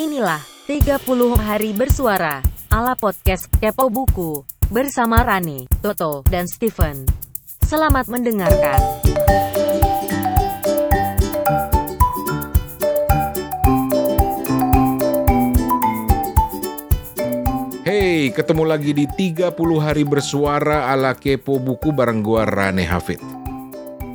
Inilah 30 hari bersuara ala podcast Kepo Buku bersama Rani, Toto, dan Steven. Selamat mendengarkan. Hey, ketemu lagi di 30 hari bersuara ala kepo buku bareng gua Rane Hafid.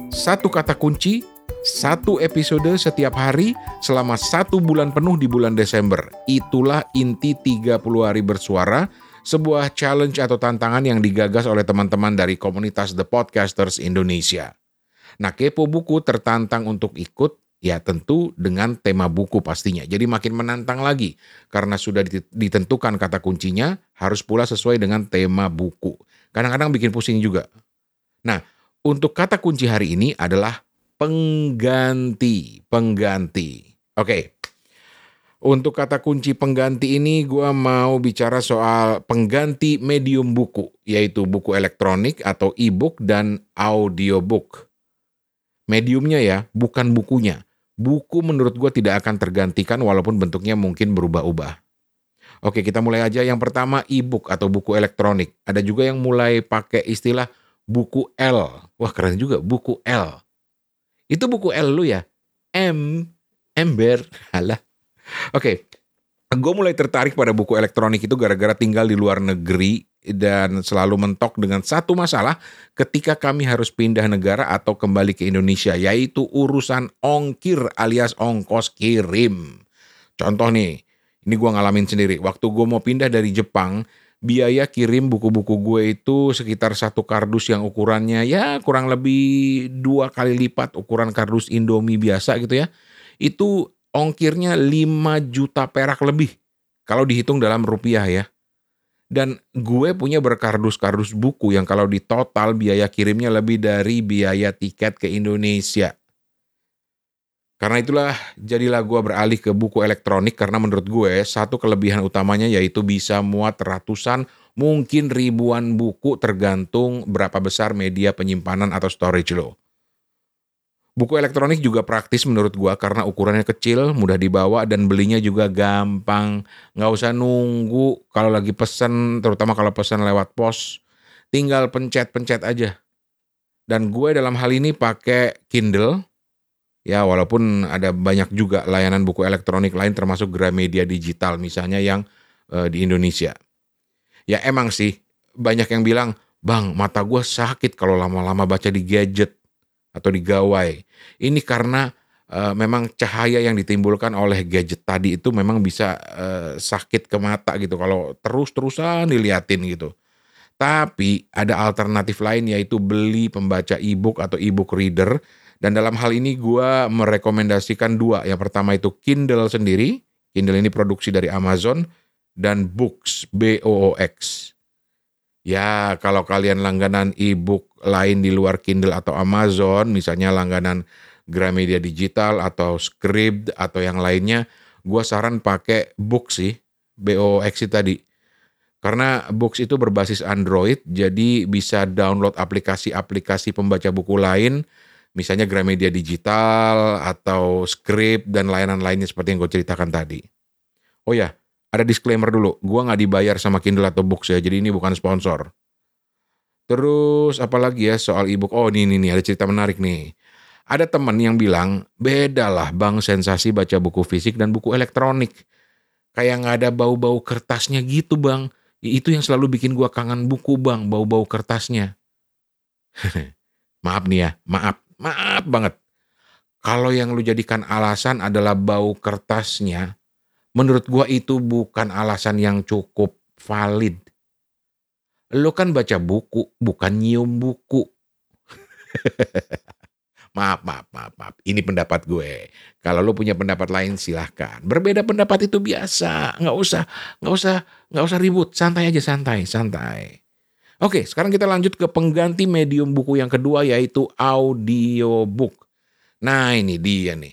Satu kata kunci, satu episode setiap hari selama satu bulan penuh di bulan Desember. Itulah inti 30 hari bersuara, sebuah challenge atau tantangan yang digagas oleh teman-teman dari komunitas The Podcasters Indonesia. Nah, kepo buku tertantang untuk ikut Ya tentu dengan tema buku pastinya. Jadi makin menantang lagi karena sudah ditentukan kata kuncinya harus pula sesuai dengan tema buku. Kadang-kadang bikin pusing juga. Nah, untuk kata kunci hari ini adalah pengganti, pengganti. Oke. Untuk kata kunci pengganti ini gue mau bicara soal pengganti medium buku, yaitu buku elektronik atau e-book dan audiobook. Mediumnya ya, bukan bukunya buku menurut gue tidak akan tergantikan walaupun bentuknya mungkin berubah-ubah. Oke, kita mulai aja. Yang pertama e-book atau buku elektronik. Ada juga yang mulai pakai istilah buku L. Wah, keren juga, buku L. Itu buku L lu ya? M, ember, halah. Oke, gue mulai tertarik pada buku elektronik itu gara-gara tinggal di luar negeri dan selalu mentok dengan satu masalah ketika kami harus pindah negara atau kembali ke Indonesia, yaitu urusan ongkir alias ongkos kirim. Contoh nih, ini gue ngalamin sendiri. Waktu gue mau pindah dari Jepang, biaya kirim buku-buku gue itu sekitar satu kardus yang ukurannya ya kurang lebih dua kali lipat ukuran kardus Indomie biasa gitu ya. Itu ongkirnya 5 juta perak lebih. Kalau dihitung dalam rupiah ya. Dan gue punya berkardus-kardus buku yang kalau di total biaya kirimnya lebih dari biaya tiket ke Indonesia. Karena itulah jadilah gue beralih ke buku elektronik karena menurut gue satu kelebihan utamanya yaitu bisa muat ratusan mungkin ribuan buku tergantung berapa besar media penyimpanan atau storage lo. Buku elektronik juga praktis menurut gua karena ukurannya kecil, mudah dibawa dan belinya juga gampang. Nggak usah nunggu kalau lagi pesen, terutama kalau pesen lewat pos. Tinggal pencet-pencet aja. Dan gue dalam hal ini pakai Kindle. Ya walaupun ada banyak juga layanan buku elektronik lain termasuk Gramedia Digital misalnya yang uh, di Indonesia. Ya emang sih banyak yang bilang, bang mata gue sakit kalau lama-lama baca di gadget atau di gawai. Ini karena uh, memang cahaya yang ditimbulkan oleh gadget tadi itu memang bisa uh, sakit ke mata gitu kalau terus-terusan diliatin gitu. Tapi ada alternatif lain yaitu beli pembaca e-book atau e-book reader dan dalam hal ini gue merekomendasikan dua. Yang pertama itu Kindle sendiri. Kindle ini produksi dari Amazon dan Books B O O X. Ya, kalau kalian langganan e-book lain di luar Kindle atau Amazon, misalnya langganan Gramedia Digital atau Script atau yang lainnya, gua saran pakai Books sih, BOX tadi. Karena Books itu berbasis Android, jadi bisa download aplikasi-aplikasi pembaca buku lain, misalnya Gramedia Digital atau Script dan layanan lainnya seperti yang gue ceritakan tadi. Oh ya, ada disclaimer dulu, gua nggak dibayar sama Kindle atau Books ya, jadi ini bukan sponsor. Terus apalagi ya soal ebook, oh ini, ini, ini ada cerita menarik nih. Ada teman yang bilang, beda lah bang sensasi baca buku fisik dan buku elektronik. Kayak nggak ada bau-bau kertasnya gitu bang. Itu yang selalu bikin gua kangen buku bang, bau-bau kertasnya. maaf nih ya, maaf, maaf banget. Kalau yang lu jadikan alasan adalah bau kertasnya, Menurut gua itu bukan alasan yang cukup valid. Lo kan baca buku, bukan nyium buku. maaf, maaf, maaf, maaf. Ini pendapat gue. Kalau lo punya pendapat lain silahkan. Berbeda pendapat itu biasa. Nggak usah, nggak usah, nggak usah ribut. Santai aja, santai, santai. Oke, sekarang kita lanjut ke pengganti medium buku yang kedua yaitu audiobook. Nah ini dia nih.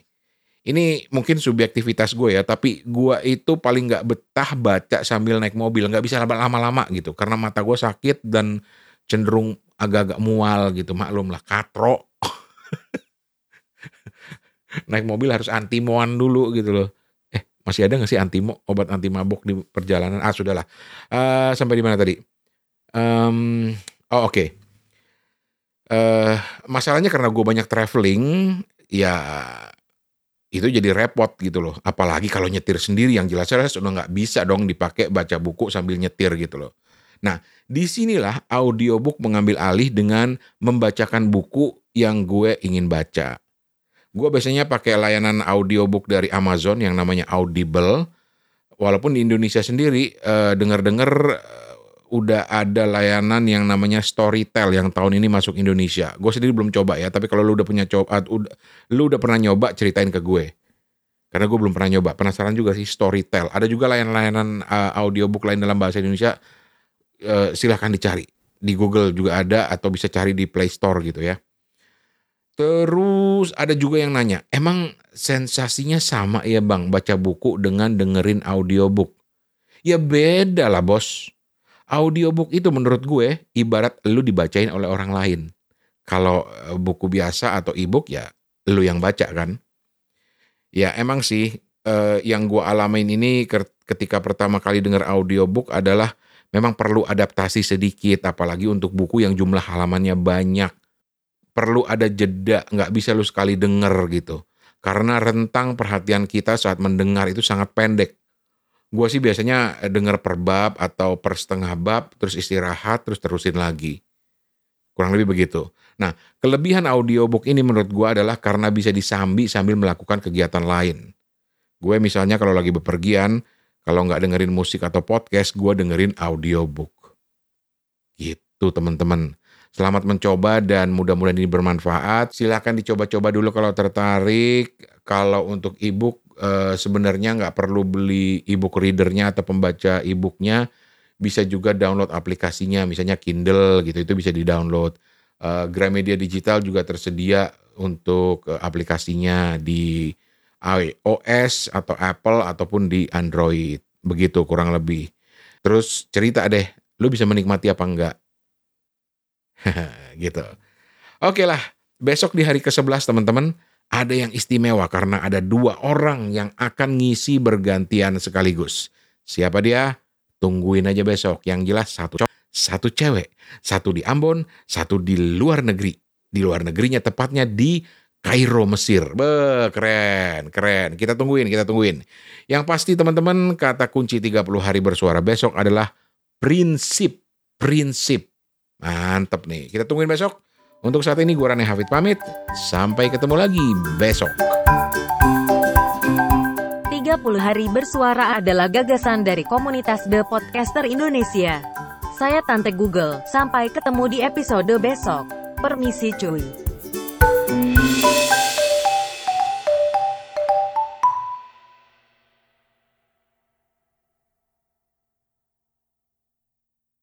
Ini mungkin subjektivitas gue ya, tapi gue itu paling nggak betah baca sambil naik mobil, nggak bisa lama-lama gitu, karena mata gue sakit dan cenderung agak-agak mual gitu, maklum lah, katro. naik mobil harus anti moan dulu gitu loh. Eh, Masih ada nggak sih anti obat anti mabuk di perjalanan? Ah sudahlah. Uh, sampai di mana tadi? Um, oh oke. Okay. Uh, masalahnya karena gue banyak traveling, ya itu jadi repot gitu loh. Apalagi kalau nyetir sendiri yang jelas-jelas udah nggak bisa dong dipakai baca buku sambil nyetir gitu loh. Nah, di sinilah audiobook mengambil alih dengan membacakan buku yang gue ingin baca. Gue biasanya pakai layanan audiobook dari Amazon yang namanya Audible. Walaupun di Indonesia sendiri uh, dengar-dengar uh, udah ada layanan yang namanya Storytel yang tahun ini masuk Indonesia. Gue sendiri belum coba ya, tapi kalau lu udah punya coba, uh, lu udah pernah nyoba ceritain ke gue. Karena gue belum pernah nyoba. Penasaran juga sih Storytel. Ada juga layanan-layanan uh, audiobook lain dalam bahasa Indonesia. Uh, silahkan dicari di Google juga ada atau bisa cari di Play Store gitu ya. Terus ada juga yang nanya, emang sensasinya sama ya bang baca buku dengan dengerin audiobook? Ya beda lah bos. Audiobook itu menurut gue ibarat lu dibacain oleh orang lain. Kalau eh, buku biasa atau ebook ya lu yang baca kan. Ya emang sih eh, yang gue alamin ini ketika pertama kali denger audiobook adalah memang perlu adaptasi sedikit apalagi untuk buku yang jumlah halamannya banyak perlu ada jeda, nggak bisa lu sekali denger gitu. Karena rentang perhatian kita saat mendengar itu sangat pendek. Gue sih biasanya denger per bab atau per setengah bab, terus istirahat, terus terusin lagi. Kurang lebih begitu. Nah, kelebihan audiobook ini menurut gue adalah karena bisa disambi sambil melakukan kegiatan lain. Gue misalnya kalau lagi bepergian, kalau nggak dengerin musik atau podcast, gue dengerin audiobook. Gitu teman-teman. Selamat mencoba dan mudah-mudahan ini bermanfaat. Silahkan dicoba-coba dulu kalau tertarik. Kalau untuk ebook e, sebenarnya nggak perlu beli ebook readernya atau pembaca ebooknya. Bisa juga download aplikasinya, misalnya Kindle gitu, itu bisa di-download. E, Gramedia Digital juga tersedia untuk e, aplikasinya di iOS atau Apple ataupun di Android. Begitu kurang lebih. Terus cerita deh, lu bisa menikmati apa enggak? gitu. Oke lah, besok di hari ke-11 teman-teman, ada yang istimewa karena ada dua orang yang akan ngisi bergantian sekaligus. Siapa dia? Tungguin aja besok. Yang jelas satu satu cewek, satu di Ambon, satu di luar negeri. Di luar negerinya tepatnya di Kairo, Mesir. Be, keren, keren. Kita tungguin, kita tungguin. Yang pasti teman-teman, kata kunci 30 hari bersuara besok adalah prinsip. Prinsip. Mantep nih. Kita tungguin besok. Untuk saat ini gue Rane Hafid pamit. Sampai ketemu lagi besok. 30 hari bersuara adalah gagasan dari komunitas The Podcaster Indonesia. Saya Tante Google. Sampai ketemu di episode besok. Permisi cuy.